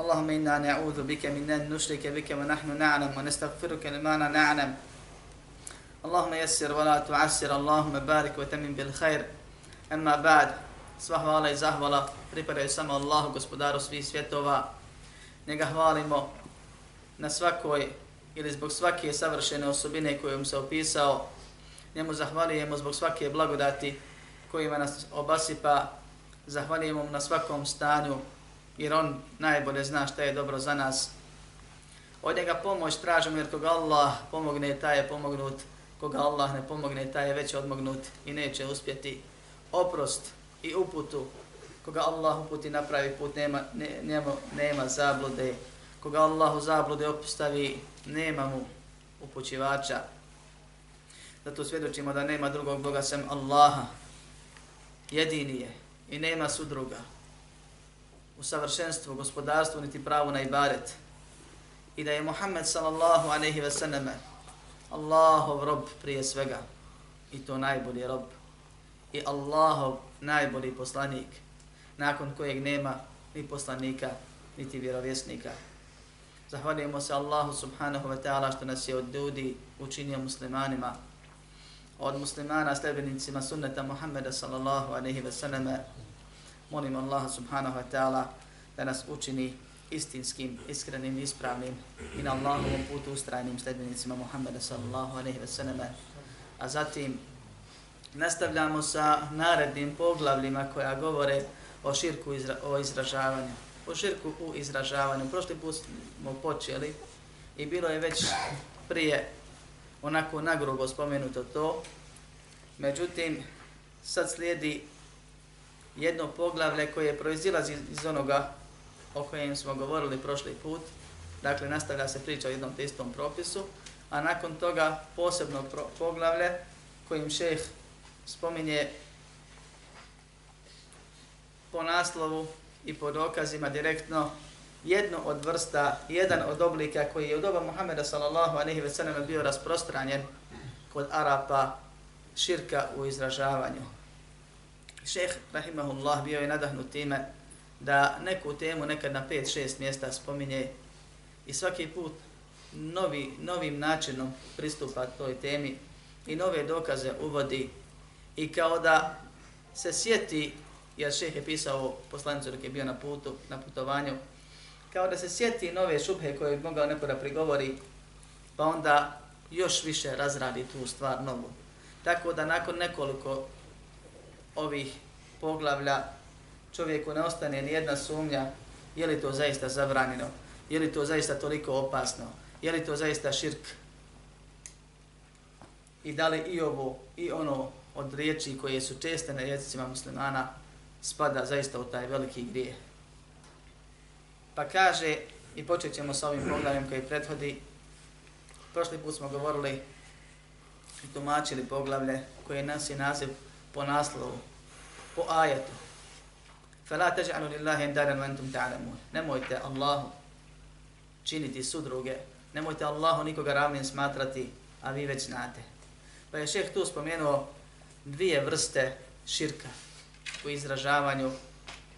اللهم إنا نعوذ بك من أن نشرك بك ونحن نعلم ونستغفرك لما لا نعلم اللهم يسر ولا تعسر اللهم بارك وتمن بالخير أما بعد sva hvala i zahvala pripadaju samo Allahu, gospodaru svih svjetova. Njega hvalimo na svakoj ili zbog svake savršene osobine kojom se opisao. Njemu zahvalijemo zbog svake blagodati kojima nas obasipa. Zahvalijemo mu na svakom stanju jer on najbolje zna šta je dobro za nas. Od njega pomoć tražimo jer koga Allah pomogne, taj je pomognut. Koga Allah ne pomogne, taj je već odmognut i neće uspjeti. Oprost i uputu. Koga Allah uputi napravi put, nema, ne, nema, nema zablude. Koga Allah u zablude opustavi, nema mu upućivača. Zato svjedočimo da nema drugog Boga sem Allaha. Jedini je i nema sudruga u savršenstvu, gospodarstvu, niti pravu na ibaret. I da je Muhammed sallallahu aleyhi ve sallame Allahov rob prije svega. I to najbolji rob. I Allahov najbolji poslanik. Nakon kojeg nema ni poslanika, niti vjerovjesnika. Zahvaljujemo se Allahu subhanahu wa ta'ala što nas je od ljudi učinio muslimanima. Od muslimana sljedbenicima sunneta Muhammeda sallallahu aleyhi ve sallame molim Allah subhanahu wa ta'ala da nas učini istinskim, iskrenim, ispravnim i na Allahovom putu ustrajnim sljedbenicima Muhammeda sallallahu alaihi wa sallam. A zatim nastavljamo sa narednim poglavljima koja govore o širku izra o izražavanju. O širku u izražavanju. Prošli put smo počeli i bilo je već prije onako nagrubo spomenuto to. Međutim, sad slijedi jedno poglavlje koje proizilazi iz onoga o kojem smo govorili prošli put. Dakle, nastavlja se priča o jednom te istom propisu, a nakon toga posebno poglavlje kojim šeh spominje po naslovu i po dokazima direktno jedno od vrsta, jedan od oblika koji je u doba Muhammeda sallallahu alaihi ve sellem bio rasprostranjen kod Arapa širka u izražavanju šeh, rahimahullah, bio je nadahnut time da neku temu nekad na 5-6 mjesta spominje i svaki put novi, novim načinom pristupa toj temi i nove dokaze uvodi i kao da se sjeti, jer šeh je pisao poslanicu dok je bio na putu, na putovanju, kao da se sjeti nove šubhe koje bi mogao neko da prigovori, pa onda još više razradi tu stvar novu. Tako da nakon nekoliko ovih poglavlja čovjeku ne ostane ni jedna sumnja je li to zaista zabranjeno, je li to zaista toliko opasno, je li to zaista širk i da li i ovo i ono od riječi koje su česte na jezicima muslimana spada zaista u taj veliki grije. Pa kaže, i počet ćemo sa ovim poglavljem koji prethodi, prošli put smo govorili i tumačili poglavlje koje nas je naziv po naslovu, po ajetu. Fala taj'alu lillahi andaran wa antum ta'lamun. Nemojte Allahu činiti sudruge. Nemojte Allahu nikoga ravnim smatrati, a vi već znate. Pa je šeh tu spomenuo dvije vrste širka u izražavanju.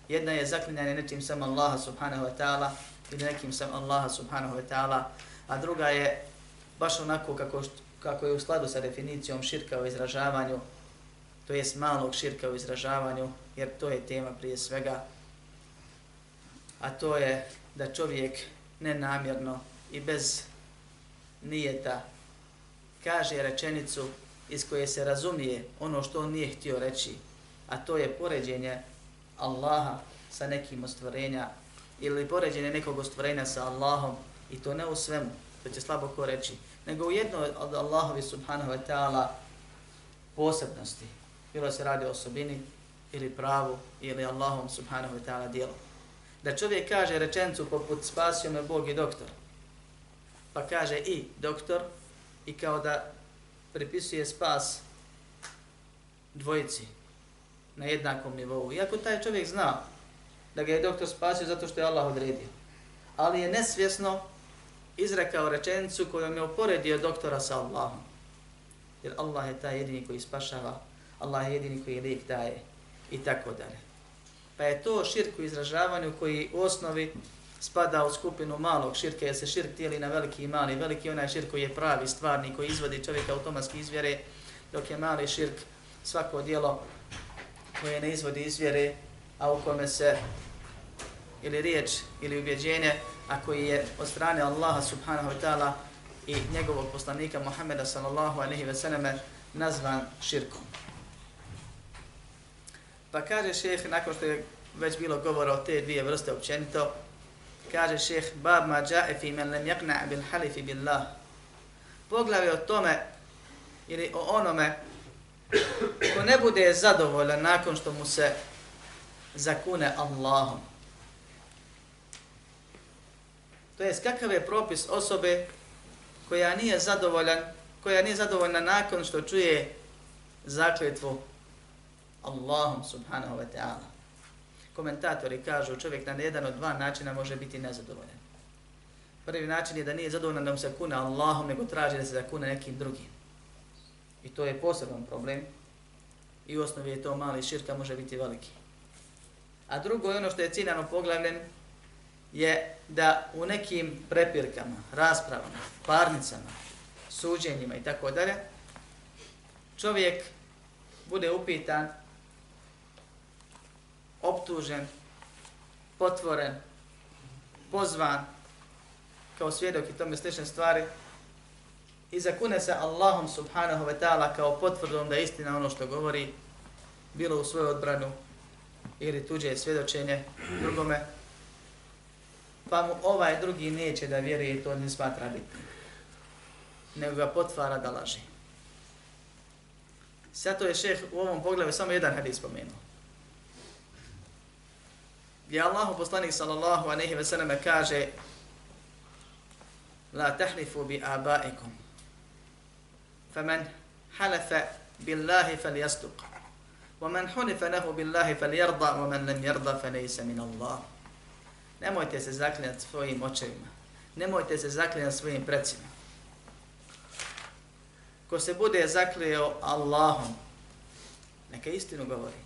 Jedna je zaklinjanje nečim sam Allaha subhanahu wa ta'ala ili nekim sam Allaha subhanahu wa ta'ala, a druga je baš onako kako, kako je u skladu sa definicijom širka u izražavanju, to jest malog širka u izražavanju, jer to je tema prije svega, a to je da čovjek nenamjerno i bez nijeta kaže rečenicu iz koje se razumije ono što on nije htio reći a to je poređenje Allaha sa nekim ostvarenja ili poređenje nekog ostvarenja sa Allahom i to ne u svemu, to će slabo ko reći, nego u jednoj od Allahovi subhanahu wa ta'ala posebnosti. Bilo se radi o osobini ili pravu ili Allahom subhanahu wa ta'ala dijelu. Da čovjek kaže rečencu poput spasio me Bog i doktor, pa kaže i doktor i kao da pripisuje spas dvojici na jednakom nivou. Iako taj čovjek zna da ga je doktor spasio zato što je Allah odredio. Ali je nesvjesno izrekao rečenicu kojom je uporedio doktora sa Allahom. Jer Allah je taj jedini koji spašava, Allah je jedini koji lijek daje i tako dalje. Pa je to širk u izražavanju koji u osnovi spada u skupinu malog širka, jer se širk dijeli na veliki i mali. Veliki onaj širk koji je pravi, stvarni, koji izvodi čovjeka automatski izvjere, dok je mali širk svako dijelo koje ne izvodi izvjere, a u kome se ili riječ ili ubjeđenje, a koji je od strane Allaha subhanahu wa ta'ala i njegovog poslanika Muhammeda sallallahu alaihi ve selleme nazvan širkom. Pa kaže šeheh, nakon što je već bilo govora o te dvije vrste općenito, kaže šeheh, bab ma džae fi men lem jakna bil halifi billah. Poglavi o tome, ili o onome, ko ne bude zadovoljan nakon što mu se zakune Allahom. To jest kakav je propis osobe koja nije zadovoljan, koja nije zadovoljna nakon što čuje zakletvu Allahom subhanahu wa ta'ala. Komentatori kažu čovjek na jedan od dva načina može biti nezadovoljan. Prvi način je da nije zadovoljan da mu se kune Allahom, nego traži da se zakune nekim drugim. I to je poseban problem. I u osnovi je to mali širka, može biti veliki. A drugo je ono što je ciljano poglavljen, je da u nekim prepirkama, raspravama, parnicama, suđenjima i tako dalje, čovjek bude upitan, optužen, potvoren, pozvan kao svjedok i tome slične stvari i zakune se Allahom subhanahu wa ta'ala kao potvrdom da je istina ono što govori, bilo u svoju odbranu ili tuđe svjedočenje drugome, pa mu ovaj drugi neće da vjeruje i to ne smatra bitnim. Nego ga potvara da laži. Sad je šeh u ovom pogledu samo jedan hadis spomenuo Gdje Allahu poslanik sallallahu aleyhi ve selleme kaže La tahlifu bi abaikum. Faman halafa billahi fal yastuq. ومن حنف له بالله فليرضى ومن لم يرضى فليس من الله Nemojte se zaklinjati svojim očevima. Nemojte se zaklinjati svojim predsima. Ko se bude zaklijeo Allahom, neka istinu govori.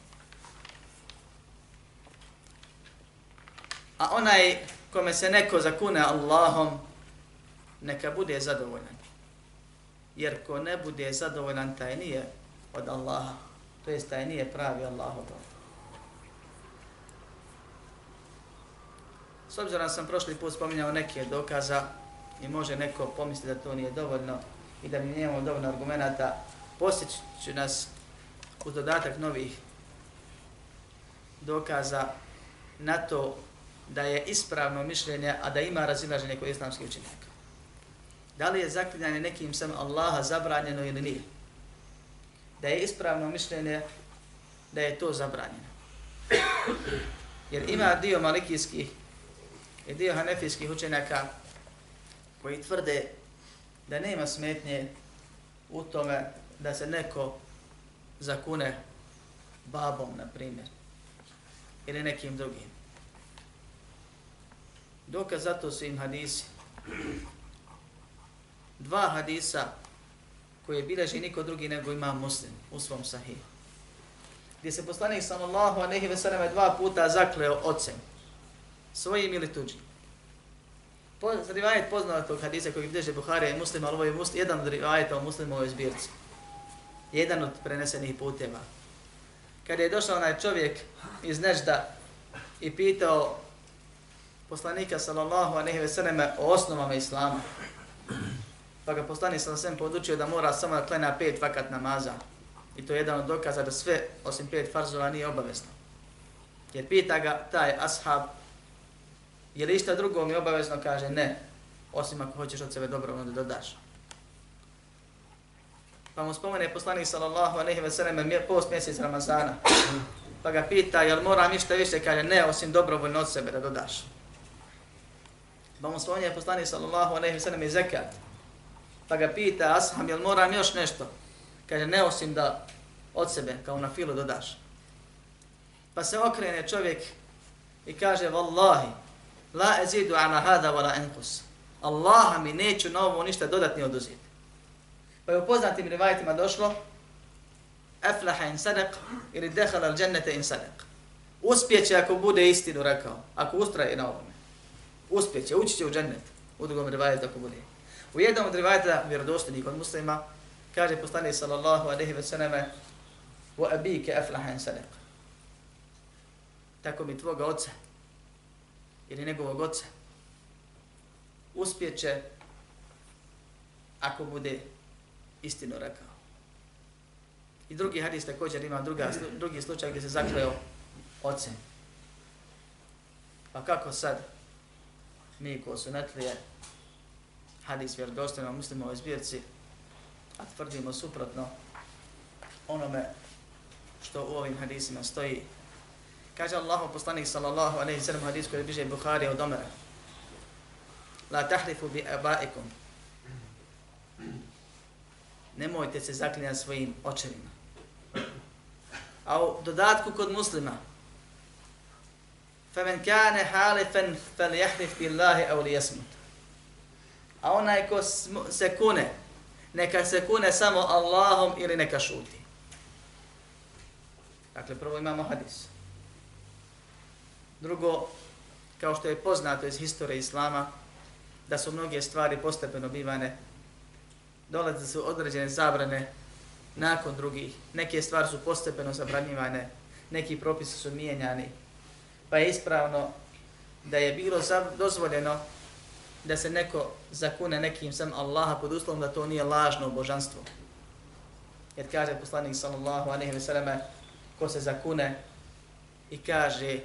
A onaj kome se neko zakune Allahom, neka bude zadovoljan. Jer ko ne bude zadovoljan, taj nije od Allaha. To jest, taj nije pravi Allahov. S obzirom sam prošli put spominjao neke dokaza i može neko pomisliti da to nije dovoljno i da mi nemamo dovoljno argumenta, posjeću nas uz dodatak novih dokaza na to da je ispravno mišljenje, a da ima razilaženje kod islamskih učenjaka. Da li je zaklinjanje nekim sam Allaha zabranjeno ili nije? Da je ispravno mišljenje da je to zabranjeno. Jer ima dio malikijskih i dio hanefijskih učenjaka koji tvrde da nema smetnje u tome da se neko zakune babom, na primjer, ili nekim drugim. Dokaz zato su im hadisi. Dva hadisa koje bileži niko drugi nego ima muslim u svom sahiju. Gdje se poslanik sallallahu a nehi veseleme dva puta zakleo ocem svojim ili tuđim. Po, rivajet poznatog hadisa koji bilježe Buharija i muslima, ali ovo je muslim, jedan od rivajeta u muslimovoj zbirci. Jedan od prenesenih puteva. Kada je došao onaj čovjek iz Nežda i pitao poslanika sallallahu alejhi ve selleme o osnovama islama. Pa ga poslanik sam sem podučio da mora samo da klanja pet vakat namaza I to je jedan od dokaza da sve osim pet farzova nije obavezno. Jer pita ga taj ashab, je li išta drugo mi obavezno? Kaže ne, osim ako hoćeš od sebe dobro da dodaš. Pa mu spomene poslanik sallallahu alejhi ve sellem post mjesec Ramazana. Pa ga pita, jel moram ništa više? Kaže ne, osim dobrovoljno od sebe da dodaš. Pa mu spominje poslanik sallallahu alejhi ve sellem i zekat. Pa ga pita, ashab, jel moram još nešto? Kaže ne, osim da od sebe, kao na filu dodaš. Pa se okrene čovjek i kaže, Wallahi, la ezidu ala hada wa la enkus. Allaha mi neću na ovo ništa dodatni oduzeti. Pa je u poznatim rivajetima došlo, aflaha in sadaq ili dehala al džennete in sadaq. Uspjeće ako bude istinu rekao, ako ustraje na ovome. Uspjeće, ući će u džennet. U drugom rivajetu ako bude. U jednom od rivajeta vjerodostojnih od muslima, kaže poslanik sallallahu alejhi ve selleme: "Wa abika aflahan sadaq." Tako mi tvoga oca ili njegovog oca uspjeće ako bude istinu rekao. I drugi hadis također ima druga, drugi slučaj gdje se zakleo ocem. Pa kako sad mi ko su netlije hadis vjerodostojno muslimo o zbirci, a tvrdimo suprotno onome što u ovim hadisima stoji. Kaže Allahu poslanik sallallahu alejhi ve sellem hadis koji bliže Buhari od Omara. La tahrifu bi abaikum. Nemojte se zaklinjati svojim očevima. A u dodatku kod muslima, فَمَنْ كَانَ حَالِفًا فَلْيَحْرِفْ بِاللَّهِ أَوْ لِيَسْمُتْ A onaj ko se kune, neka se kune samo Allahom ili neka šuti. Dakle, prvo imamo hadis. Drugo, kao što je poznato iz historije Islama, da su mnoge stvari postepeno bivane, dolaze su određene zabrane nakon drugih, neke stvari su postepeno zabranjivane, neki propisi su mijenjani, pa je ispravno da je bilo dozvoljeno da se neko zakune nekim sam Allaha pod uslovom da to nije lažno božanstvo. Jer kaže poslanik sallallahu alejhi ve selleme ko se zakune i kaže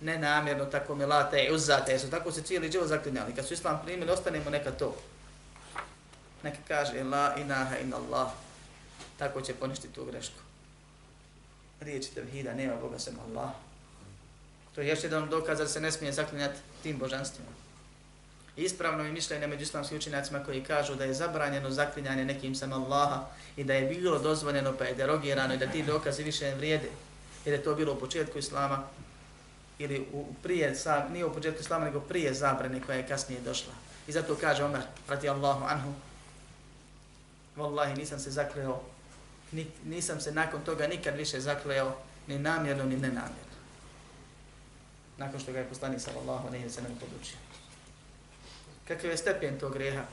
nenamjerno tako mi late i uzate, su tako se cijeli život zaklinjali. Kad su islam primili, ostanemo neka to. Neka kaže la inaha in Allah. Tako će poništiti tu grešku. Riječi tevhida, nema Boga sem Allah. To je još jedan dokaz da se ne smije zaklinjati tim božanstvima. Ispravno je mišljenje među islamskim učinjacima koji kažu da je zabranjeno zaklinjanje nekim sam Allaha i da je bilo dozvoljeno pa je derogirano i da ti dokazi više ne vrijede. Jer je to bilo u početku Islama ili u prije, nije u početku Islama nego prije zabrane koja je kasnije došla. I zato kaže Omer, radi Allahu anhu, Wallahi nisam se zakleo, nisam se nakon toga nikad više zakleo ni namjerno ni nenamjerno. Nakon što ga je poslanik sallallahu alejhi ve sellem podučio kakav je stepen tog greha.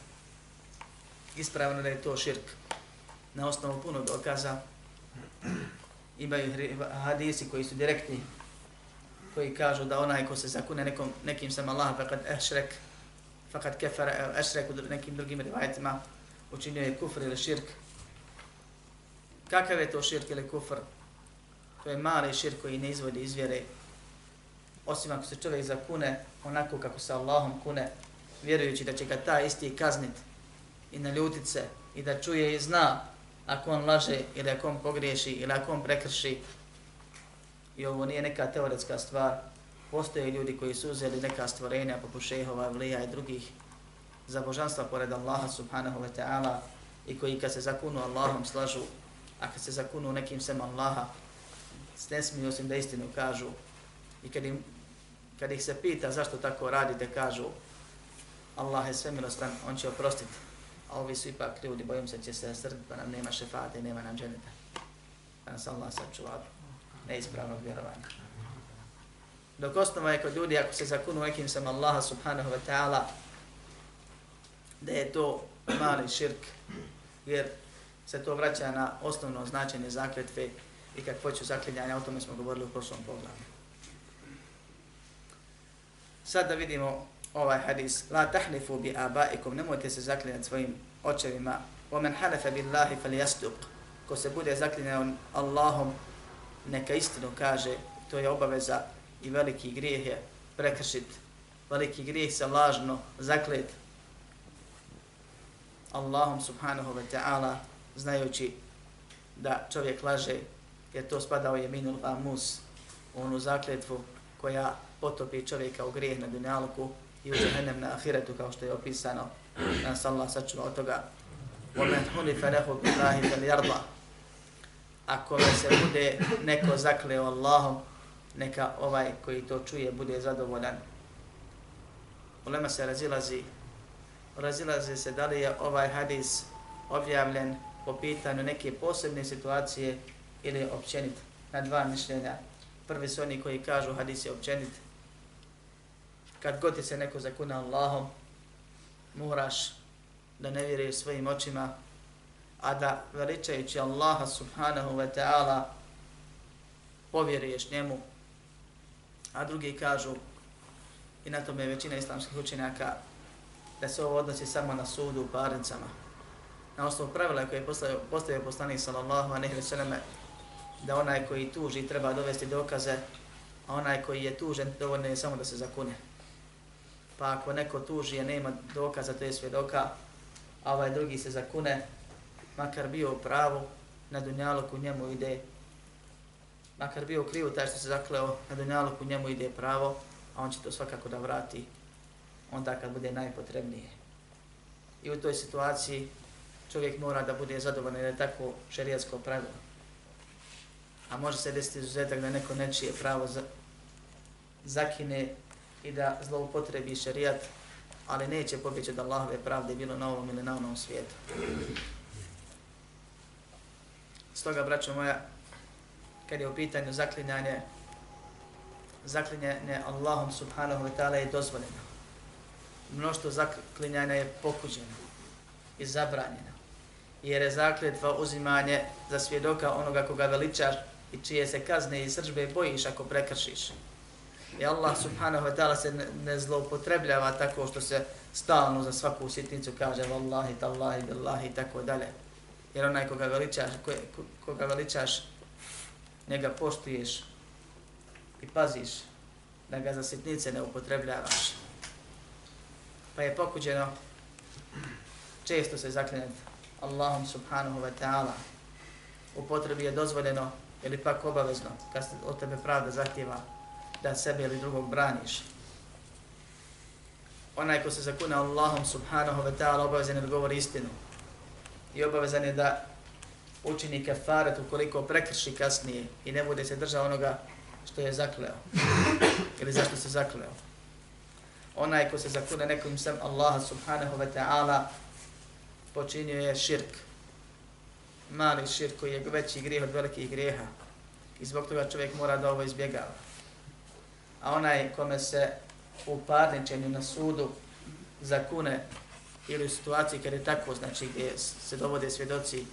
Ispravno da je to širk. Na osnovu puno dokaza imaju hadisi koji su direktni, koji kažu da onaj ko se zakune nekom, nekim sam Allah, fakad ešrek, faqad kefara, ešrek u nekim drugim rivajetima, učinio je kufr ili širk. Kakav je to širk ili kufr? To je mali širk koji ne izvodi iz vjere. Osim ako se čovjek zakune onako kako se Allahom kune, vjerujući da će ga ta isti kaznit i naljutit se i da čuje i zna ako on laže ili ako on pogriješi ili ako on prekrši. I ovo nije neka teoretska stvar. Postoje ljudi koji su uzeli neka stvorenja poput šehova, vlija i drugih za božanstva pored Allaha subhanahu wa ta'ala i koji kad se zakunu Allahom slažu, a kad se zakunu nekim sem Allaha, ne smiju osim da istinu kažu. I kad, im, kad ih se pita zašto tako radite, kažu Allah je sve milostan, on će oprostiti. A ovi su ipak ljudi, bojim se će se srditi, pa nam nema šefate, nema nam dženeta. Pa nas Allah sačuva neispravnog vjerovanja. Dok osnova je kod ljudi, ako se zakunu nekim sam Allaha subhanahu wa ta'ala, da je to mali širk, jer se to vraća na osnovno značenje zakletve i kakvoću hoću zaklinjanja, o tome smo govorili u prošlom pogledu. Sad da vidimo ovaj hadis. La tahlifu bi abaikum. Nemojte se zaklinjati svojim očevima. Wa man halafa billahi falyasduq. Ko se bude zaklinjao Allahom, neka istinu kaže, to je obaveza i veliki grijeh je prekršit. Veliki grijeh se lažno zaklet. Allahom subhanahu wa ta'ala, znajući da čovjek laže, jer to spada u jeminul amus, onu zakletvu koja potopi čovjeka u grijeh na dunjalku i u džahennem na ahiretu, kao što je opisano, nas Allah sačuva od toga. وَمَنْ حُنِفَ لَهُ بِاللَّهِ فَلْيَرْضَ Ako se bude neko zakleo Allahom, neka ovaj koji to čuje bude zadovoljan. Ulema se razilazi, razilazi se da li je ovaj hadis objavljen po pitanju neke posebne situacije ili općenit na dva mišljenja. Prvi su oni koji kažu hadis je općenit. Kad god ti se neko zakuna Allahom, moraš da ne vjeruješ svojim očima, a da veličajući Allaha subhanahu wa ta'ala povjeruješ njemu. A drugi kažu, i na tome je većina islamskih učenjaka, da se ovo odnosi samo na sudu u parnicama. Na osnovu pravila koje je postavio, postavio poslanik sallallahu a nehi vseleme, da onaj koji tuži treba dovesti dokaze, a onaj koji je tužen dovoljno je samo da se zakune. Pa ako neko tuži je nema dokaza, to je svjedoka, a ovaj drugi se zakune, makar bio u pravu, na dunjaloku njemu ide, makar bio krivo taj što se zakleo, na dunjaloku njemu ide pravo, a on će to svakako da vrati onda kad bude najpotrebnije. I u toj situaciji čovjek mora da bude zadovoljan jer je tako šerijatsko pravilo. A može se desiti izuzetak da neko nečije pravo za, zakine i da zloupotrebi šerijat, ali neće pobjeći da Allahove pravde bilo na ovom ili na onom svijetu. Stoga, braćo moja, kad je u pitanju zaklinjanje, zaklinjanje Allahom subhanahu wa ta'ala je dozvoljeno. Mnoštvo zaklinjanja je pokuđeno i zabranjeno. Jer je zakljetva uzimanje za svjedoka onoga koga veličaš i čije se kazne i sržbe bojiš ako prekršiš. I Allah subhanahu wa ta'ala se ne zloupotrebljava tako što se stalno za svaku sitnicu kaže vallahi, tallahi, billahi i tako dalje. Jer onaj koga veličaš, ko, koga veličaš, njega poštuješ i paziš da ga za sitnice ne upotrebljavaš. Pa je pokuđeno često se zaklinjati Allahum subhanahu wa ta'ala. U potrebi je dozvoljeno ili pak obavezno kad se od tebe pravda zahtjeva da sebe ili drugog braniš. Onaj ko se zakune Allahom subhanahu wa ta'ala obavezan je da govori istinu. I obavezan je da učini kefaret ukoliko prekrši kasnije i ne bude se držao onoga što je zakleo. ili zašto se zakleo. Onaj ko se zakune nekom sam Allaha subhanahu wa ta'ala počinio je širk. Mali širk koji je veći grijeh od velikih grijeha. I zbog toga čovjek mora da ovo izbjegava a onaj kome se u parničenju na sudu zakune ili u situaciji kada je tako, znači gdje se dovode svjedoci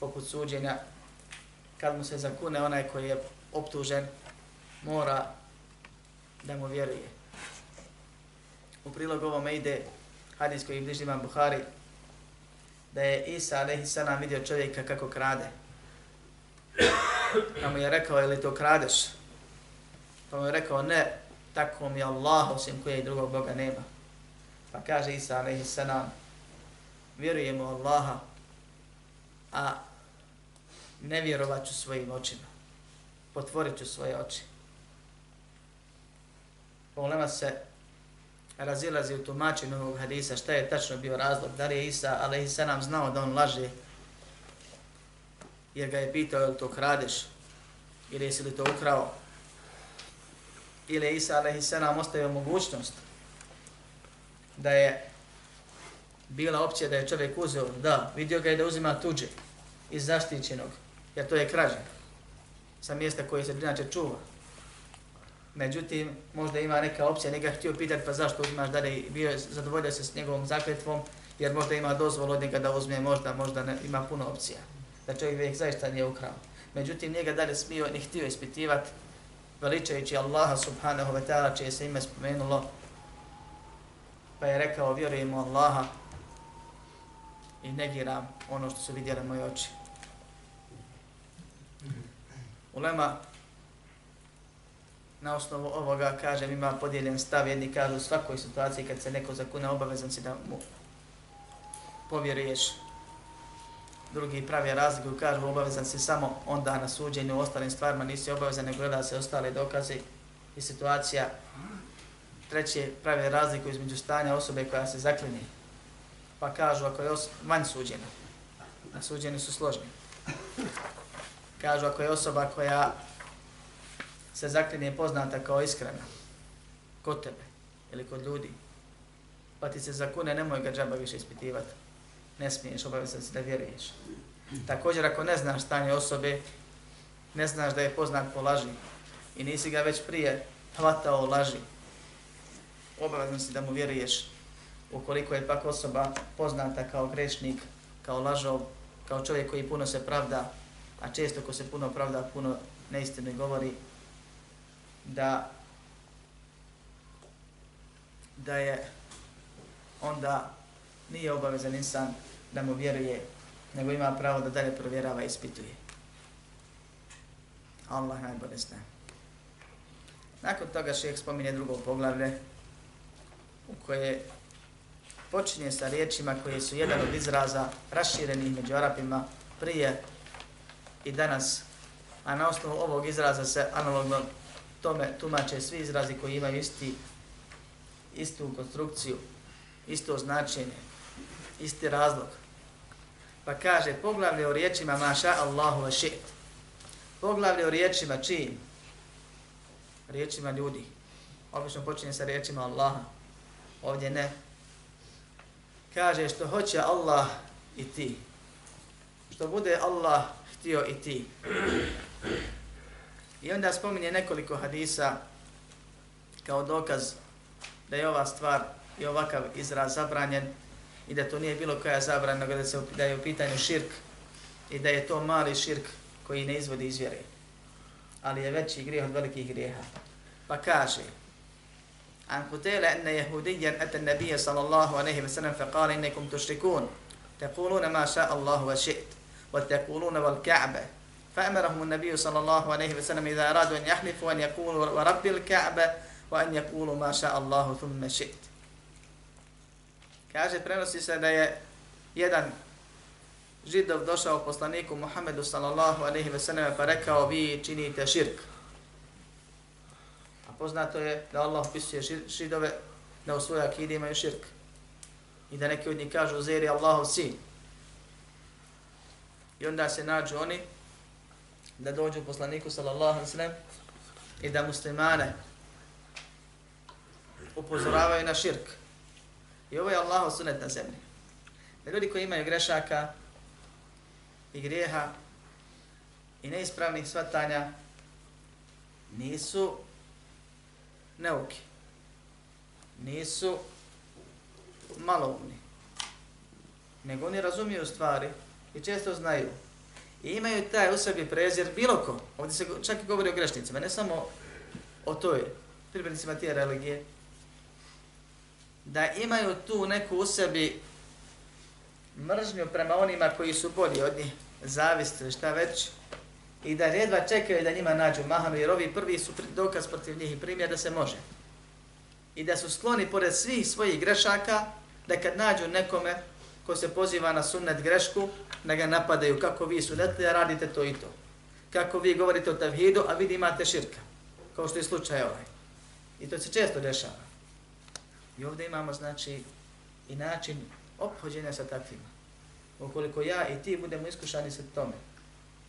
poput suđenja, kad mu se zakune onaj koji je optužen, mora da mu vjeruje. U prilog ovome ide hadis koji bliži imam Buhari, da je Isa a.s. vidio čovjeka kako krade. Pa mu je rekao, je li to kradeš? Pa mu je rekao, ne, tako mi Allah, osim koje i drugog Boga nema. Pa kaže Isa, alaihi salam, vjerujemo Allaha, a ne vjerovat ću svojim očima. Potvorit ću svoje oči. Problema se razilazi u tumačenju ovog hadisa, šta je tačno bio razlog, da li je Isa, alaihi salam, znao da on laže, jer ga je pitao, je li to kradeš, ili jesi li to ukrao, ili Isa a.s. ostavio mogućnost da je bila opcija da je čovjek uzeo, da, vidio ga je da uzima tuđe iz zaštićenog, jer to je krađa sa mjesta koje se inače čuva. Međutim, možda ima neka opcija, njega htio pitati pa zašto uzimaš da li bio je zadovoljio se s njegovom zakletvom, jer možda ima dozvol od njega da uzme, možda, možda ne, ima puno opcija. Da čovjek već zaista nije ukrao. Međutim, njega dalje smio, ni htio ispitivati, veličajući Allaha subhanahu wa ta'ala čije se ime spomenulo, pa je rekao vjerujemo Allaha i negiram ono što su vidjeli moje oči. Ulema na osnovu ovoga, kažem, ima podijeljen stav, jedni kažu u svakoj situaciji kad se neko zakune obavezan si da mu povjeruješ. Drugi pravi razliku kažu obavezan si samo onda na suđenju u ostalim stvarima, nisi obavezan nego gleda se ostale dokaze i situacija. Treći pravi razliku između stanja osobe koja se zaklini. Pa kažu ako je van suđena, na suđenju su složni. Kažu ako je osoba koja se zaklinje poznata kao iskrena kod tebe ili kod ljudi, pa ti se zakune, nemoj ga džaba više ispitivati. Ne smiješ, obavezati se da vjeruješ. Također, ako ne znaš stanje osobe, ne znaš da je poznat po laži i nisi ga već prije hvatao laži, obavezno si da mu vjeruješ ukoliko je pak osoba poznata kao grešnik, kao lažov, kao čovjek koji puno se pravda, a često ko se puno pravda, puno neistine govori, da da je onda nije obavezan insan da mu vjeruje, nego ima pravo da dalje provjerava i ispituje. Allah najbolje zna. Nakon toga šeheh spominje drugo poglavlje u koje počinje sa riječima koje su jedan od izraza raširenih među Arapima prije i danas, a na osnovu ovog izraza se analogno tome tumače svi izrazi koji imaju isti, istu konstrukciju, isto značenje, isti razlog. Pa kaže, poglavlje o riječima maša Allahu wa šit. Poglavlje o riječima čijim? Riječima ljudi. Obično počinje sa riječima Allaha. Ovdje ne. Kaže što hoće Allah i ti. Što bude Allah htio i ti. I onda spominje nekoliko hadisa kao dokaz da je ova stvar i ovakav izraz zabranjen i da to nije bilo koja zabrana, nego da, se, da je u pitanju širk i da je to mali širk koji ne izvodi iz vjere. Ali je veći grijeh od velikih grijeha. Pa kaže, An kutele enne jehudijen ete nebije sallallahu anehi ve sallam fe kale innekum tušrikun. Tekulune ma ša Allahu wa šit. Wa tekulune wal ka'be. فأمرهم النبي صلى الله عليه وسلم إذا أرادوا أن يحلفوا أن يقولوا ورب الكعبة وأن يقولوا ما شاء الله ثم شئت Kaže, prenosi se da je jedan židov došao poslaniku Muhammedu sallallahu alaihi ve sallam pa rekao vi činite širk. A poznato je da Allah opisuje židove da u svojoj akidi imaju širk. I da neki od njih kažu zeri Allahov sin. I onda se nađu oni da dođu poslaniku sallallahu alejhi ve sellem i da muslimane upozoravaju na širk. I ovo je Allahov sunet na zemlji. Da ljudi koji imaju grešaka i grijeha i neispravnih svatanja nisu neuki. Nisu maloumni. Nego oni razumiju stvari i često znaju I imaju taj u sebi prezir bilo ko. Ovdje se čak i govori o grešnicima, ne samo o toj pripadnicima tije religije. Da imaju tu neku u sebi mržnju prema onima koji su bolji od njih, zavist ili šta već, i da redva čekaju da njima nađu mahanu, jer ovi prvi su dokaz protiv njih i primjer da se može. I da su skloni pored svih svojih grešaka, da kad nađu nekome ko se poziva na sunnet grešku, da ga napadaju kako vi su letli, radite to i to. Kako vi govorite o tavhidu, a vi imate širka. Kao što je slučaj ovaj. I to se često dešava. I ovdje imamo, znači, i način obhođenja sa takvima. Ukoliko ja i ti budemo iskušani sa tome,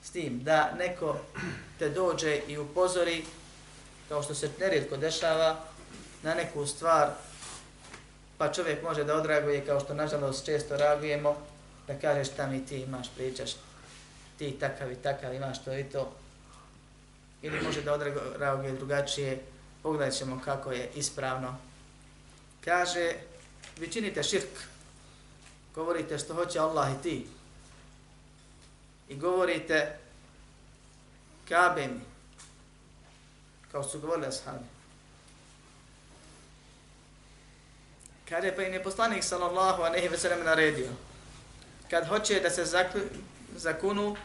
s tim da neko te dođe i upozori, kao što se nerijetko dešava, na neku stvar pa čovjek može da odreaguje kao što nažalost često reagujemo, da kažeš šta mi ti imaš, pričaš, ti takav i takav imaš to i to. Ili može da odreaguje drugačije, pogledat ćemo kako je ispravno. Kaže, vi činite širk, govorite što hoće Allah i ti. I govorite, kabe mi, kao su govorili ashabi. Kaže, pa im je poslanik sallallahu aleyhi ve sellem naredio. Kad hoće da se zakunu,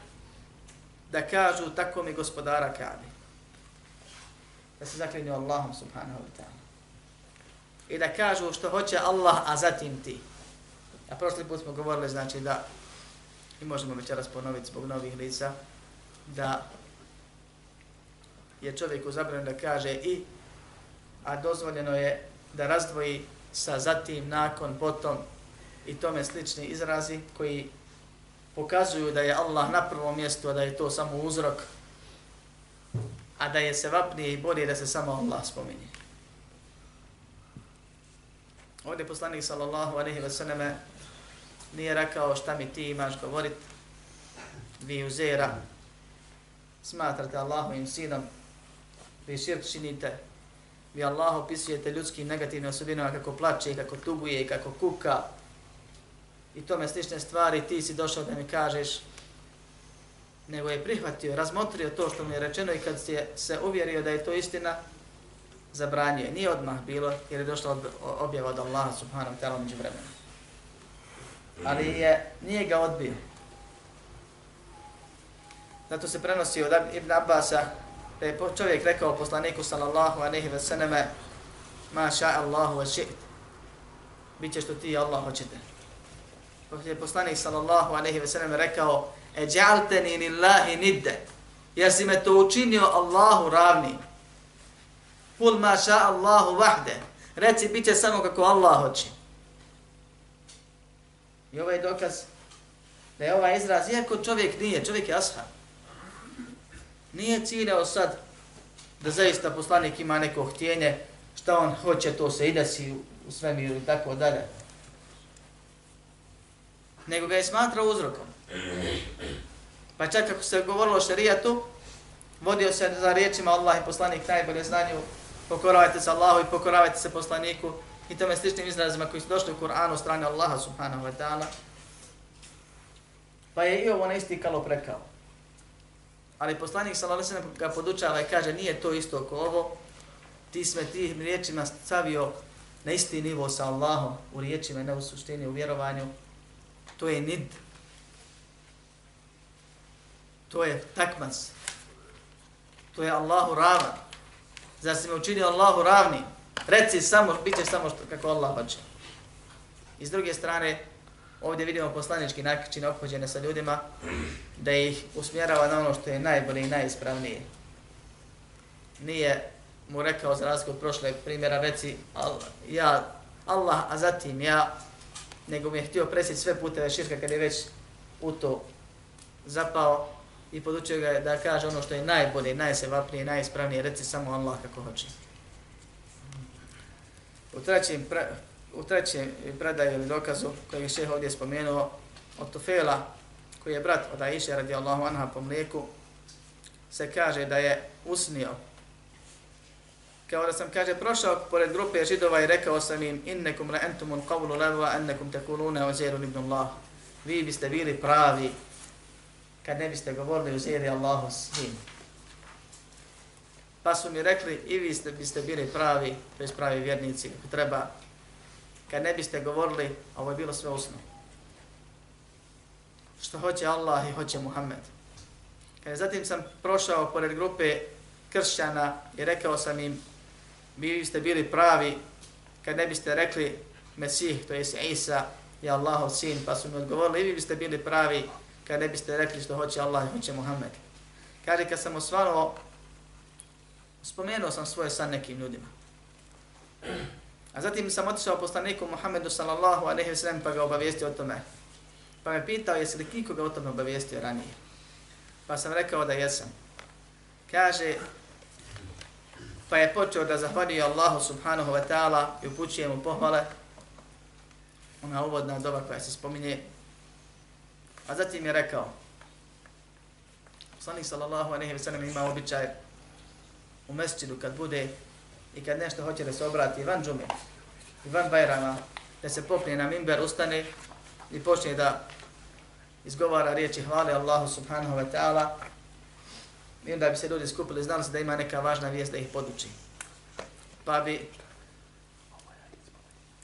da kažu tako mi gospodara Kabe. Da se zaklinju Allahom subhanahu wa ta'ala. I da kažu što hoće Allah, a zatim ti. A prošli put smo govorili, znači da, i možemo večeras ponoviti zbog novih lica, da je čovjeku zabranjeno da kaže i, a dozvoljeno je da razdvoji sa zatim, nakon, potom i tome slični izrazi koji pokazuju da je Allah na prvom mjestu, a da je to samo uzrok, a da je se vapnije i bolje da se samo Allah spominje. Ovdje poslanik sallallahu alaihi wa sallam nije rekao šta mi ti imaš govorit, vi uzera, smatrate Allahovim sinom, vi širk činite, vi Allah opisujete ljudskim negativnim osobinama kako plače, kako tuguje, kako kuka i tome slične stvari, ti si došao da mi kažeš, nego je prihvatio, razmotrio to što mi je rečeno i kad se, se uvjerio da je to istina, zabranio je. Nije odmah bilo jer je došla objava od Allaha subhanahu wa ta'ala među vremena. Ali je, nije ga odbio. Zato se prenosi od Ibn Abbasa da je čovjek rekao poslaniku sallallahu aleyhi ve sallame ma ša Allahu wa ši't. Biće što ti Allah hoćete. Pa je poslanik sallallahu aleyhi ve sallame rekao e dja'alteni lillahi nidde. Jer si me to učinio Allahu ravni. Kul ma ša Allahu vahde. Reci bit će samo kako Allah hoće. I ovaj dokaz da je ovaj izraz, iako čovjek nije, čovjek je ashab. Nije ciljao sad da zaista poslanik ima neko htjenje, šta on hoće, to se i desi u svemiru i tako dalje. Nego ga je smatrao uzrokom. Pa čak kako se govorilo o šarijatu, vodio se za riječima Allah i poslanik najbolje znanju, pokoravajte se Allahu i pokoravajte se poslaniku i tome sličnim izrazima koji su došli u Kur'anu strane Allaha subhanahu wa ta'ala. Pa je i ovo na isti kalo prekao. Ali poslanik sallallahu alejhi ga podučava i kaže nije to isto kao ovo. Ti sme ti riječima stavio na isti nivo sa Allahom u riječima, ne u suštini, u vjerovanju. To je nid. To je takmas. To je Allahu ravan. Zar si me učinio Allahu ravni? Reci samo, bit će samo što, kako Allah hoće. I s druge strane, ovdje vidimo poslanički način ophođene sa ljudima, da ih usmjerava na ono što je najbolje i najispravnije. Nije mu rekao za razliku od prošle primjera, reci Allah, ja, Allah, a zatim ja, nego mi je htio presjeti sve puteve širka kad je već u to zapao i podučio ga da kaže ono što je najbolje, najsevapnije, najispravnije, reci samo Allah kako hoće. U trećem, pra, u trećem predaju ili dokazu koji je šeh ovdje spomenuo od Tufela, koji je brat od Aisha radijallahu anha po mlijeku, se kaže da je usnio. Kao da sam, kaže, prošao pored grupe židova i rekao sam im innekum la entumun qavlu ladva ennekum tekulune o ibn Allah. Vi biste bili pravi kad ne biste govorili o zeri Allahu njim. Pa su mi rekli i vi ste, biste bili pravi, to je pravi vjernici, kako treba, kad ne biste govorili, a ovo je bilo sve usno. Što hoće Allah i hoće Muhammed. Kad zatim sam prošao pored grupe kršćana i rekao sam im, vi ste bili pravi, kad ne biste rekli Mesih, to je Isa, je Allahov sin, pa su mi odgovorili, i vi biste bili pravi, kad ne biste rekli što hoće Allah i hoće Muhammed. Kaže, kad sam osvanuo, spomenuo sam svoje san nekim ljudima. A zatim sam otišao poslaniku Muhammedu sallallahu alaihi wa sallam pa ga obavijestio o tome. Pa me pitao jesi li kikoga o tome obavijestio ranije. Pa sam rekao da jesam. Kaže, pa je počeo da zahvaljuje Allahu subhanahu wa ta'ala i upućuje mu pohvale. Ona uvodna doba koja se spominje. A zatim je rekao, poslanik sallallahu alejhi ve sellem ima običaj u mesčidu kad bude i kad nešto hoće da se obrati van džume i van bajrama, da se popne na mimber, ustane i počne da izgovara riječi hvale Allahu subhanahu wa ta'ala i onda bi se ljudi skupili, znali se da ima neka važna vijest da ih poduči. Pa bi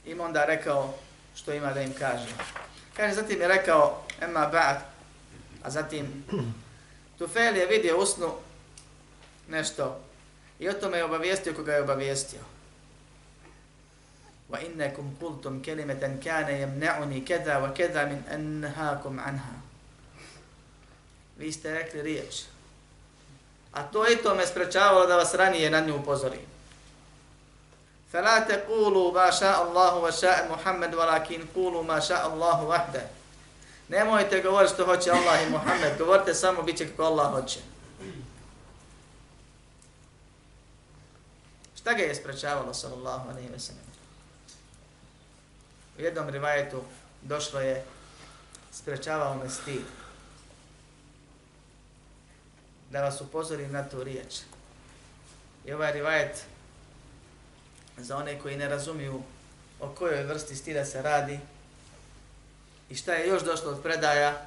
im onda rekao što ima da im kaže. Kaže, zatim je rekao, emma ba'd, a zatim Tufel je vidio usnu nešto i o tome je obavijestio koga je obavijestio. Wa innakum qultum kalimatan kana yamna'uni kada wa kada min anhaakum anha. Vi ste rekli riječ. A to i to me sprečavalo da vas ranije na nju upozorim. فلا تقولوا ما شاء الله وشاء محمد ولكن قولوا ما شاء الله وحده Nemojte govoriti što hoće Allah i Muhammed, govorite samo bit će kako Allah hoće. Šta ga je sprečavalo, sallallahu alaihi wa sallam? U jednom rivajetu došlo je, sprečavao me stid. Da vas upozorim na tu riječ. I ovaj rivajet za one koji ne razumiju o kojoj vrsti stida se radi i šta je još došlo od predaja,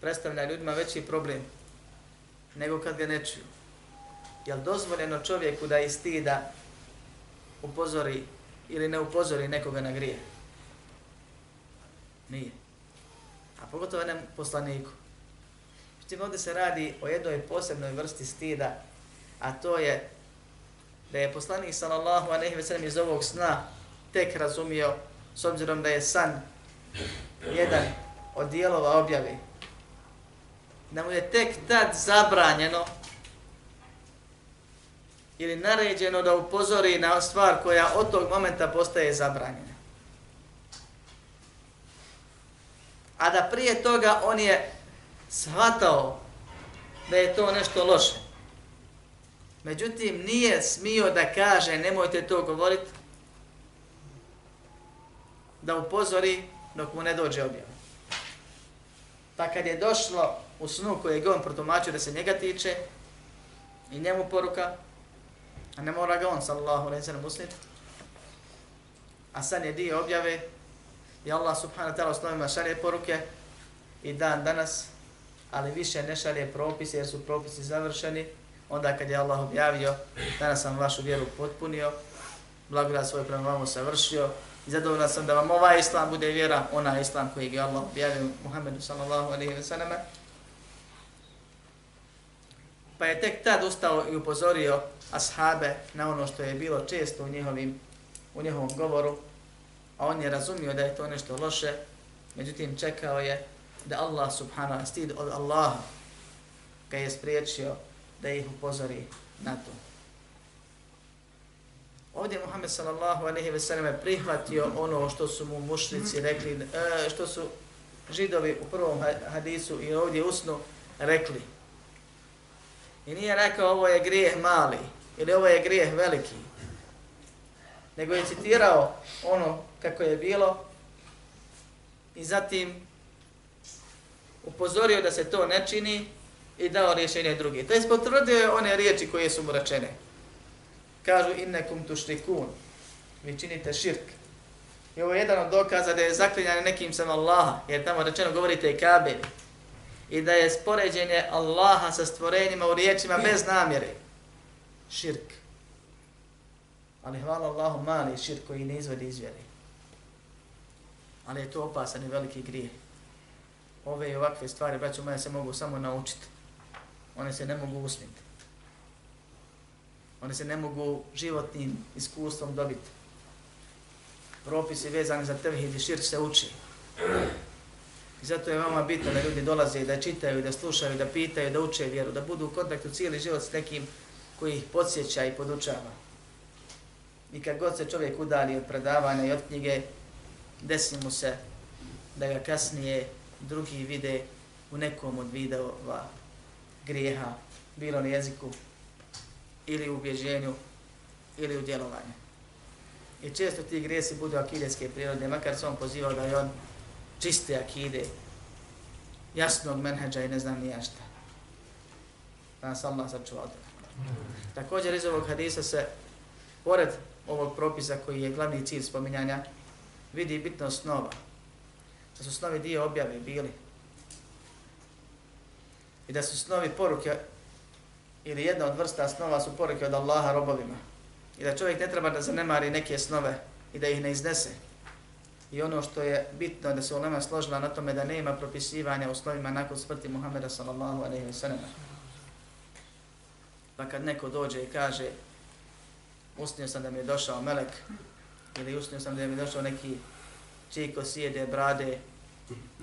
predstavlja ljudima veći problem nego kad ga ne čuju. Je li dozvoljeno čovjeku da iz stida upozori ili ne upozori nekoga na grije? Nije. A pogotovo jednom poslaniku. Međutim, ovdje se radi o jednoj posebnoj vrsti stida, a to je da je poslanik sallallahu alejhi ve sellem iz ovog sna tek razumio s obzirom da je san jedan od dijelova objave da mu je tek tad zabranjeno ili naređeno da upozori na stvar koja od tog momenta postaje zabranjena. A da prije toga on je shvatao da je to nešto loše. Međutim, nije smio da kaže nemojte to govoriti, da upozori dok mu ne dođe objava. Pa kad je došlo u snu koje je on protumačio da se njega tiče i njemu poruka, a ne mora ga on, sallallahu alaihi sallam, usniti, a san je dio objave i Allah subhanahu wa ta'ala osnovima šalje poruke i dan danas, ali više ne šalje propise jer su propisi završeni, onda kad je Allah objavio, danas sam vašu vjeru potpunio, blagodat svoj prema vama savršio, i zadovoljan sam da vam ovaj islam bude vjera, ona islam koji je Allah objavio Muhammedu sallallahu alaihi wa sallam. Pa je tek tad ustao i upozorio ashabe na ono što je bilo često u, njihovim, u njihovom govoru, a on je razumio da je to nešto loše, međutim čekao je da Allah subhanahu wa stid od Allaha ga je spriječio da ih upozori na to. Ovdje Muhammed sallallahu alejhi ve sellem prihvatio ono što su mu mušnici rekli, e, što su židovi u prvom hadisu i ovdje usno rekli. I nije rekao ovo je grijeh mali ili ovo je grijeh veliki. Nego je citirao ono kako je bilo i zatim upozorio da se to ne čini i dao rješenje drugi. To je potvrdio one riječi koje su mu rečene. Kažu innekum tušrikun. Vi činite širk. I ovo je jedan od dokaza da je zaklinjanje nekim sam Allaha, jer tamo rečeno govorite i kabeli. I da je spoređenje Allaha sa stvorenjima u riječima bez namjere. Širk. Ali hvala Allahu mali širk koji ne izvodi izvjeri. Ali je to opasan i veliki grije. Ove i ovakve stvari, braću moja, se mogu samo naučiti one se ne mogu usmiti. One se ne mogu životnim iskustvom dobiti. Propisi vezani za tevhid i širk se uči. I zato je vama bitno da ljudi dolaze i da čitaju, da slušaju, da pitaju, da uče vjeru, da budu u kontaktu cijeli život s nekim koji ih podsjeća i podučava. I kad god se čovjek udali od predavanja i od knjige, desi mu se da ga kasnije drugi vide u nekom od videova grijeha, bilo na jeziku, ili u ubjeđenju, ili u djelovanju. I često ti grijesi budu akideske prirode, makar se on pozivao da je on čiste akide, jasnog menheđa i ne znam nija šta. Da nas Allah sačuva Također iz ovog hadisa se, pored ovog propisa koji je glavni cilj spominjanja, vidi bitnost snova. Da su snovi dio objave bili, i da su snovi poruke ili jedna od vrsta snova su poruke od Allaha robovima. I da čovjek ne treba da zanemari neke snove i da ih ne iznese. I ono što je bitno da se ulema složila na tome da nema propisivanja u snovima nakon smrti Muhammeda sallallahu alaihi wa sallam. Pa kad neko dođe i kaže usnio sam da mi je došao melek ili usnio sam da mi je došao neki čiko sjede brade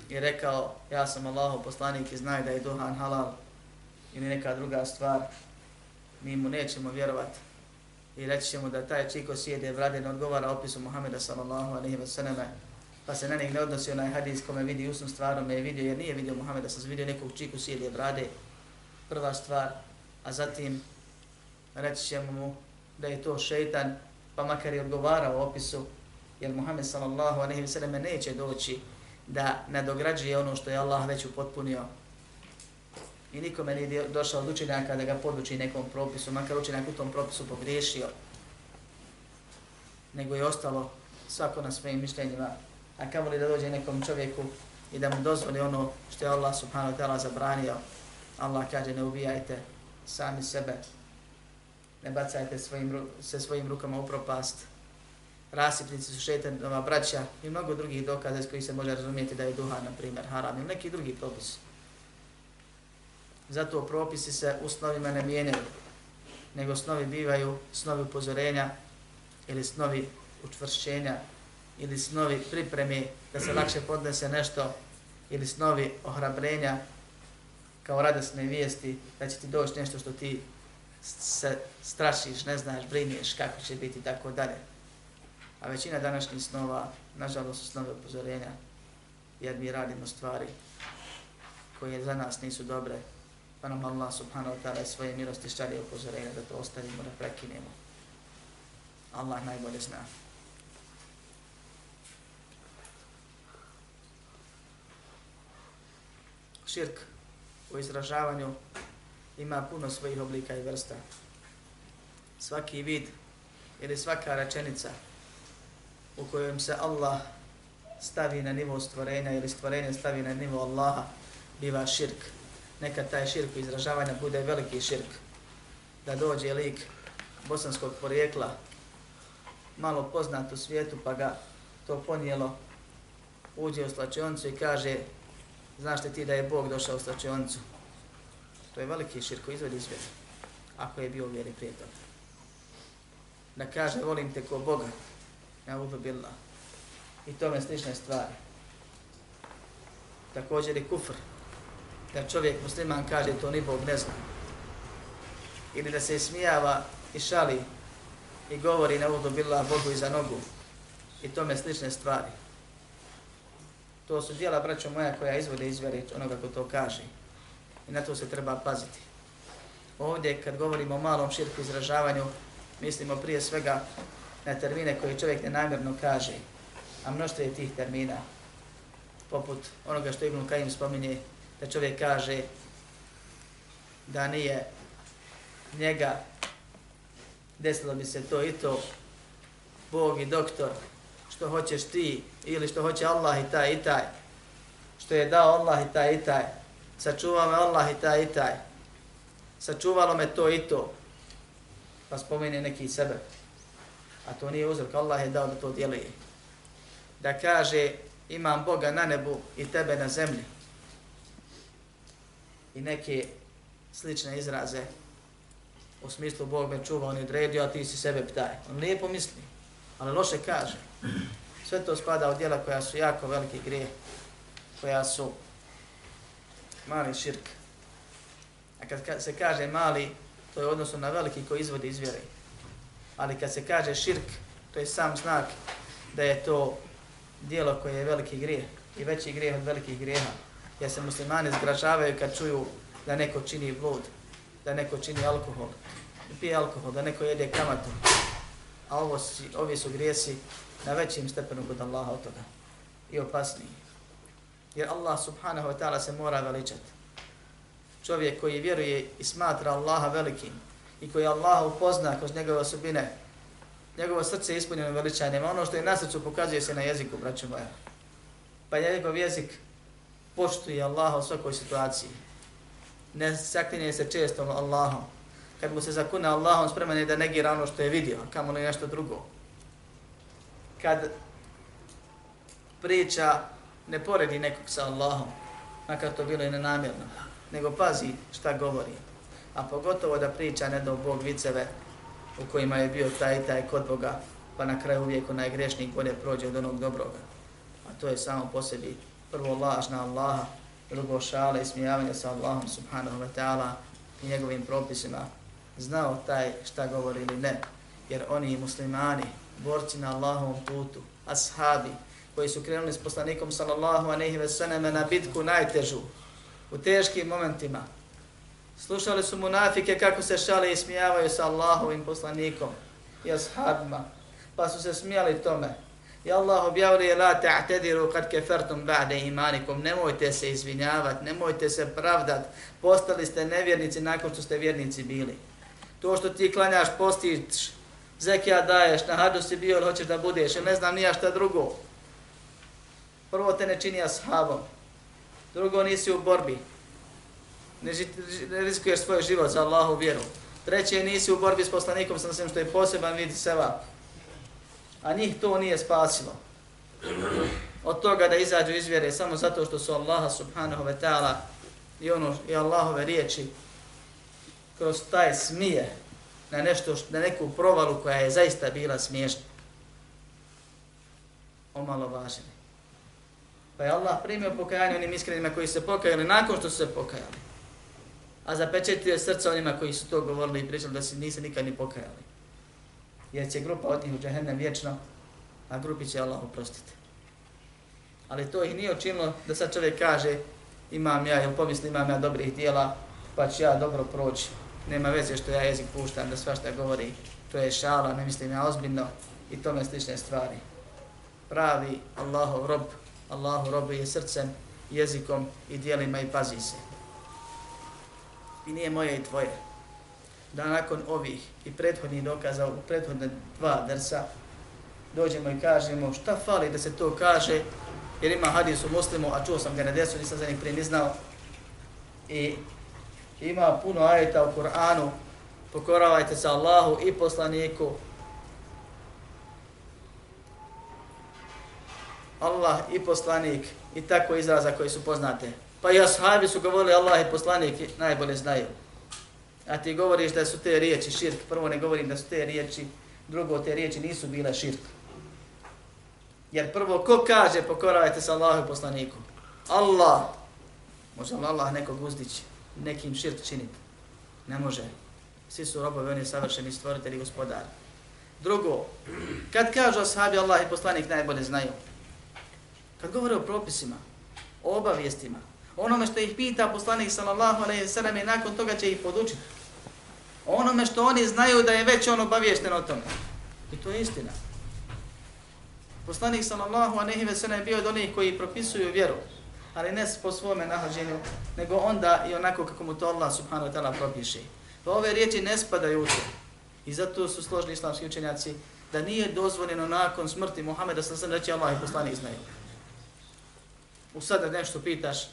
i rekao ja sam Allahov poslanik i znaj da je duhan halal ili neka druga stvar, mi mu nećemo vjerovati i reći ćemo da taj čiko sjede brade ne odgovara opisu Muhammeda sallallahu alaihi wa sallam pa se na njeg ne odnosi onaj hadis kome vidi usnu stvarom me je vidio jer nije vidio Muhammeda, sam vidio nekog čiku sjede brade, prva stvar, a zatim reći ćemo mu da je to šeitan, pa makar je odgovarao opisu, jer Muhammed sallallahu alaihi wa sallam neće doći da nadograđuje ono što je Allah već upotpunio. I nikome nije došao od učenjaka da ga poduči nekom propisu, makar učenjak u tom propisu pogriješio, nego je ostalo svako na svojim mišljenjima. A kamo li da dođe nekom čovjeku i da mu dozvoli ono što je Allah subhanahu wa ta'ala zabranio, Allah kaže ne ubijajte sami sebe, ne bacajte svojim, se svojim rukama u propast, rasipnici su šetanova braća i mnogo drugih dokaza s kojih se može razumijeti da je duha, na primjer, haram ili neki drugi propis. Zato propisi se u snovima ne mijenjaju, nego snovi bivaju snovi upozorenja ili snovi učvršćenja ili snovi pripreme da se lakše podnese nešto ili snovi ohrabrenja kao radosne vijesti da će ti doći nešto što ti se strašiš, ne znaš, brinješ kako će biti tako dalje. A većina današnjih snova, nažalost, su snove upozorenja, jer mi radimo stvari koje za nas nisu dobre, pa nam Allah subhanahu wa ta'ala svoje milosti šalje upozorenje da to ostavimo, da prekinemo. Allah najbolje zna. Širk u izražavanju ima puno svojih oblika i vrsta. Svaki vid ili svaka rečenica u kojem se Allah stavi na nivo stvorenja ili stvorenje stavi na nivo Allaha biva širk. Neka taj širk izražavanja bude veliki širk. Da dođe lik bosanskog porijekla malo poznat u svijetu pa ga to ponijelo uđe u slačioncu i kaže znaš li ti da je Bog došao u slačioncu? To je veliki širk koji izvodi iz ako je bio u vjeri prije toga. Da kaže, volim te ko Boga, ja ubi. I tome slične stvari. Također i kufr. Da čovjek musliman kaže, to ni Bog ne zna. Ili da se smijava i šali i govori na ubi bila Bogu iza nogu. I tome slične stvari. To su dijela, braćo moja, koja izvode izvjeri onoga ko to kaže i na to se treba paziti. Ovdje kad govorimo o malom širku izražavanju, mislimo prije svega na termine koje čovjek nenamjerno kaže, a mnoštvo je tih termina, poput onoga što Ibn Kajim spominje, da čovjek kaže da nije njega desilo bi se to i to, Bog i doktor, što hoćeš ti, ili što hoće Allah i taj i taj, što je dao Allah i taj i taj, sačuva me Allah i taj i taj. Sačuvalo me to i to. Pa spomeni neki sebe. A to nije uzrok, Allah je dao da to djeluje. Da kaže, imam Boga na nebu i tebe na zemlji. I neke slične izraze u smislu Bog me čuva, on je odredio, a ti si sebe ptaj. On lijepo misli, ali loše kaže. Sve to spada u djela koja su jako veliki grije, koja su mali širk. A kad se kaže mali, to je odnosno na veliki koji izvodi iz vjere. Ali kad se kaže širk, to je sam znak da je to dijelo koje je veliki grijeh i veći grijeh od velikih grijeha. Jer se muslimani zgražavaju kad čuju da neko čini blud, da neko čini alkohol, da pije alkohol, da neko jede kamatu. A ovo si, ovi su grijesi na većim stepenu kod Allaha od toga i opasniji jer Allah subhanahu wa ta'ala se mora veličati. Čovjek koji vjeruje i smatra Allaha velikim i koji Allaha upozna kroz njegove osobine, njegovo srce je ispunjeno veličanjem, ono što je na srcu pokazuje se na jeziku, braću moja. Pa njegov jezik poštuje Allaha u svakoj situaciji. Ne saklinje se često Allahom. Kad mu se zakune Allahom, spreman je da negira ono što je vidio, kamo ne nešto drugo. Kad priča ne poredi nekog sa Allahom, makar to bilo i nenamjerno, nego pazi šta govori. A pogotovo da priča ne do Bog viceve u kojima je bio taj i taj kod Boga, pa na kraju uvijek onaj grešnik bolje prođe od onog dobroga. A to je samo po sebi prvo laž na Allaha, drugo šale i smijavanje sa Allahom subhanahu wa ta'ala i njegovim propisima, znao taj šta govori ili ne, jer oni muslimani, borci na Allahovom putu, ashabi, koji su krenuli s poslanikom sallallahu aleyhi ve selleme na bitku najtežu, u teškim momentima, slušali su munafike kako se šale i smijavaju sa Allahovim poslanikom i ashabima, pa su se smijali tome, I Allah objavljuje la ta'tadiru kad kefertum ba'de imanikum. Nemojte se izvinjavati, nemojte se pravdat. Postali ste nevjernici nakon što ste vjernici bili. To što ti klanjaš, postiš, zekija daješ, na hadu si bio ili hoćeš da budeš, ili ne znam nija šta drugo. Prvo te ne čini ashabom. Drugo nisi u borbi. Ne, ne riskuješ svoj život za Allahu vjeru. Treće nisi u borbi s poslanikom, sam što je poseban vidi seba a njih to nije spasilo. Od toga da izađu iz vjere samo zato što su Allaha subhanahu wa ta'ala i ono i Allahove riječi kroz taj smije na nešto na neku provalu koja je zaista bila smiješna. Omalovaženi. Pa je Allah primio pokajanje onim iskrenima koji se pokajali nakon što su se pokajali. A zapečetio srca onima koji su to govorili i pričali da se nisi nikad ni pokajali jer će grupa otići u džahennem vječno, a grupi će Allah oprostiti. Ali to ih nije učinilo da sad čovjek kaže imam ja ili pomisli imam ja dobrih dijela, pa ću ja dobro proći. Nema veze što ja jezik puštam da svašta govori. To je šala, ne mislim ja ozbiljno i tome slične stvari. Pravi Allahov rob, Allahu rob je srcem, jezikom i dijelima i pazi se. I nije moje i tvoje da nakon ovih i prethodnih dokaza u prethodne dva drsa dođemo i kažemo šta fali da se to kaže jer ima hadis u muslimu, a čuo sam ga na desu, nisam za njih prije znao. I ima puno ajeta u Kur'anu, pokoravajte se Allahu i poslaniku. Allah i poslanik i tako izraza koji su poznate. Pa i ashabi su govorili Allah i poslanik najbolje znaju a ti govoriš da su te riječi širk, prvo ne govorim da su te riječi, drugo te riječi nisu bile širk. Jer prvo, ko kaže pokoravajte se Allahu poslaniku? Allah. Može li Allah nekog uzdići, nekim širk činiti? Ne može. Svi su robovi, oni savršeni stvoritelji gospodari. Drugo, kad kažu ashabi Allah i poslanik najbolje znaju, kad govore o propisima, o obavijestima, onome što ih pita poslanik sallallahu alejhi ve sellem i nakon toga će ih podučiti onome što oni znaju da je već on obaviješten o tome. I to je istina. Poslanik sallallahu alejhi ve sellem bio od onih koji propisuju vjeru, ali ne po svome nahođenju, nego onda i onako kako mu to Allah subhanahu wa ta'ala propiše. Pa ove riječi ne spadaju u to. I zato su složni islamski učenjaci da nije dozvoljeno nakon smrti Muhameda sallallahu alejhi ve sellem Allah i poslanik znaju. U sada nešto pitaš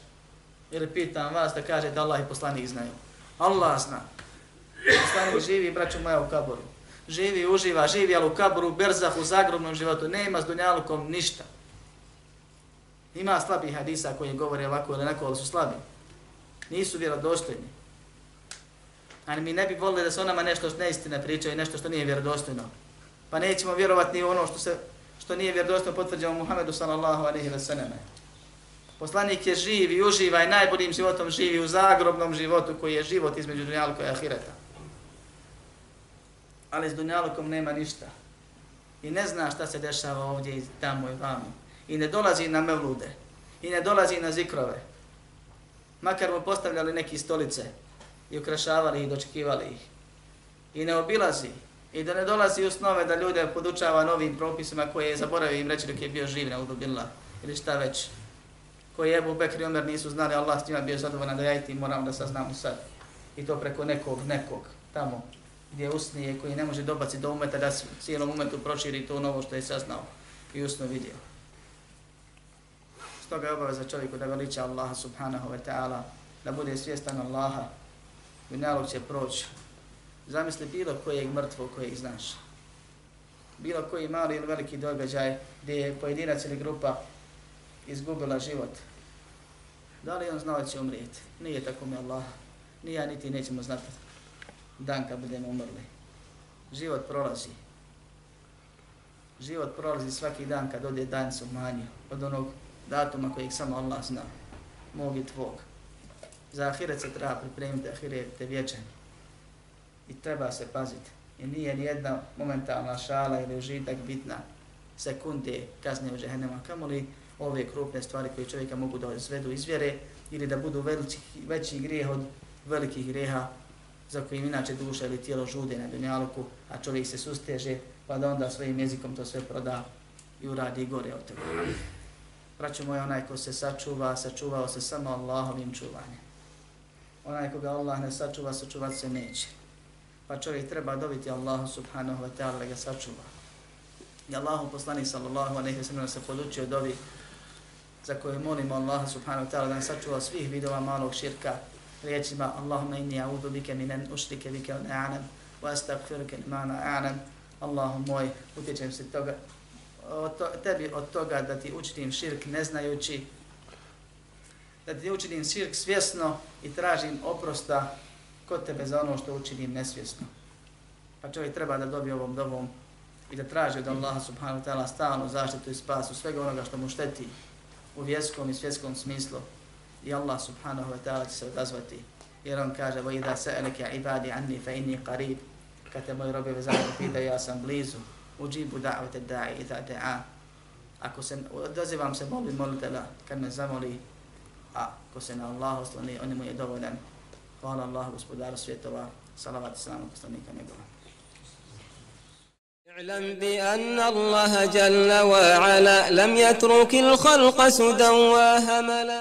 ili pitam vas da kaže da Allah i poslanik znaju. Allah zna. Poslanik živi, braćo moja, u kaboru. Živi, uživa, živi, ali u kaboru, berzah, u zagrobnom životu. Nema s dunjalukom ništa. Ima slabih hadisa koji govore ovako ili neko, ali su slabi. Nisu vjerodostojni. Ali mi ne bi volili da se onama nešto što neistine pričaju i nešto što nije vjerodostojno. Pa nećemo vjerovati ni ono što se što nije vjerodostojno potvrđeno Muhammedu sallallahu alejhi ve selleme. Poslanik je živ i uživa i najboljim životom živi u zagrobnom životu koji je život između dunjalka i ahireta ali s dunjalukom nema ništa. I ne zna šta se dešava ovdje i tamo i vamo. I ne dolazi na mevlude. I ne dolazi na zikrove. Makar mu postavljali neki stolice i ukrašavali ih, dočekivali ih. I ne obilazi. I da ne dolazi u snove da ljude podučava novim propisima koje je zaboravio im reći dok je bio živ na udubila. Ili šta već. Koji je Ebu Bekri Omer nisu znali, Allah s njima bio zadovoljan da ja i ti moram da saznamo sad. I to preko nekog, nekog, tamo, gdje usnije, koji ne može dobaciti do umeta, da cijelom umetu proširi to novo što je saznao i usno vidio. Stoga je obaveza čovjeku da veliča Allaha subhanahu wa ta'ala, da bude svjestan Allaha, vinalog će proći. Zamisli bilo kojeg mrtvo kojeg znaš. Bilo koji mali ili veliki događaj gdje je pojedinac ili grupa izgubila život, da li on znao da će umrijeti? Nije tako mi Allah. Ni ja, niti nećemo znati dan kad budemo umrli. Život prolazi. Život prolazi svaki dan kad ode dan su manji od onog datuma kojeg samo Allah zna. Mog i tvog. Za ahiret se treba pripremiti, ahiret te vječan. I treba se paziti. I nije ni jedna momentalna šala ili užitak bitna sekunde kasnije u džehennema. kamoli ove krupne stvari koje čovjeka mogu da izvedu iz vjere ili da budu veliki, veći grijeh od velikih grijeha za kojim inače duša ili tijelo žude na dunjaluku, a čovjek se susteže, pa da onda svojim jezikom to sve proda i uradi gore od toga. Braćo moje, onaj ko se sačuva, sačuvao se samo Allahovim čuvanjem. Onaj koga Allah ne sačuva, sačuvat se neće. Pa čovjek treba dobiti Allahu subhanahu wa ta'ala da ga sačuva. I Allahu poslani sallallahu alaihi wa sallam se podučio dobi za koje molimo Allaha subhanahu wa ta'ala da nas sačuva svih vidova malog širka riječima Allahumma inni a'udhu bike minen ušrike bike on a'lam wa astagfiruke mana a'lam Allahu moj, utječem se toga, od to, tebi od toga da ti učinim širk ne znajući, da ti učinim širk svjesno i tražim oprosta kod tebe za ono što učinim nesvjesno. Pa čovjek treba da dobije ovom dobom i da traži od Allaha subhanahu wa ta'ala stalnu zaštitu i spasu svega onoga što mu šteti u vjeskom i svjetskom smislu i Allah subhanahu wa ta'ala će se odazvati. Jer on kaže, وَإِذَا سَأَلَكَ عِبَادِ عَنِّي فَإِنِّي قَرِيب Kad te moji robe vezano pita, ja sam blizu. Uđibu da'vete da'i idha da'a. Ako se odazivam se molim molitela kad me zamoli, a ko se na Allah osloni, on mu je dovoljan. Hvala Allah, gospodaru svjetova, salavat i salamu poslanika njegova. اعلم بأن الله جل وعلا لم يترك الخلق سدى وهملا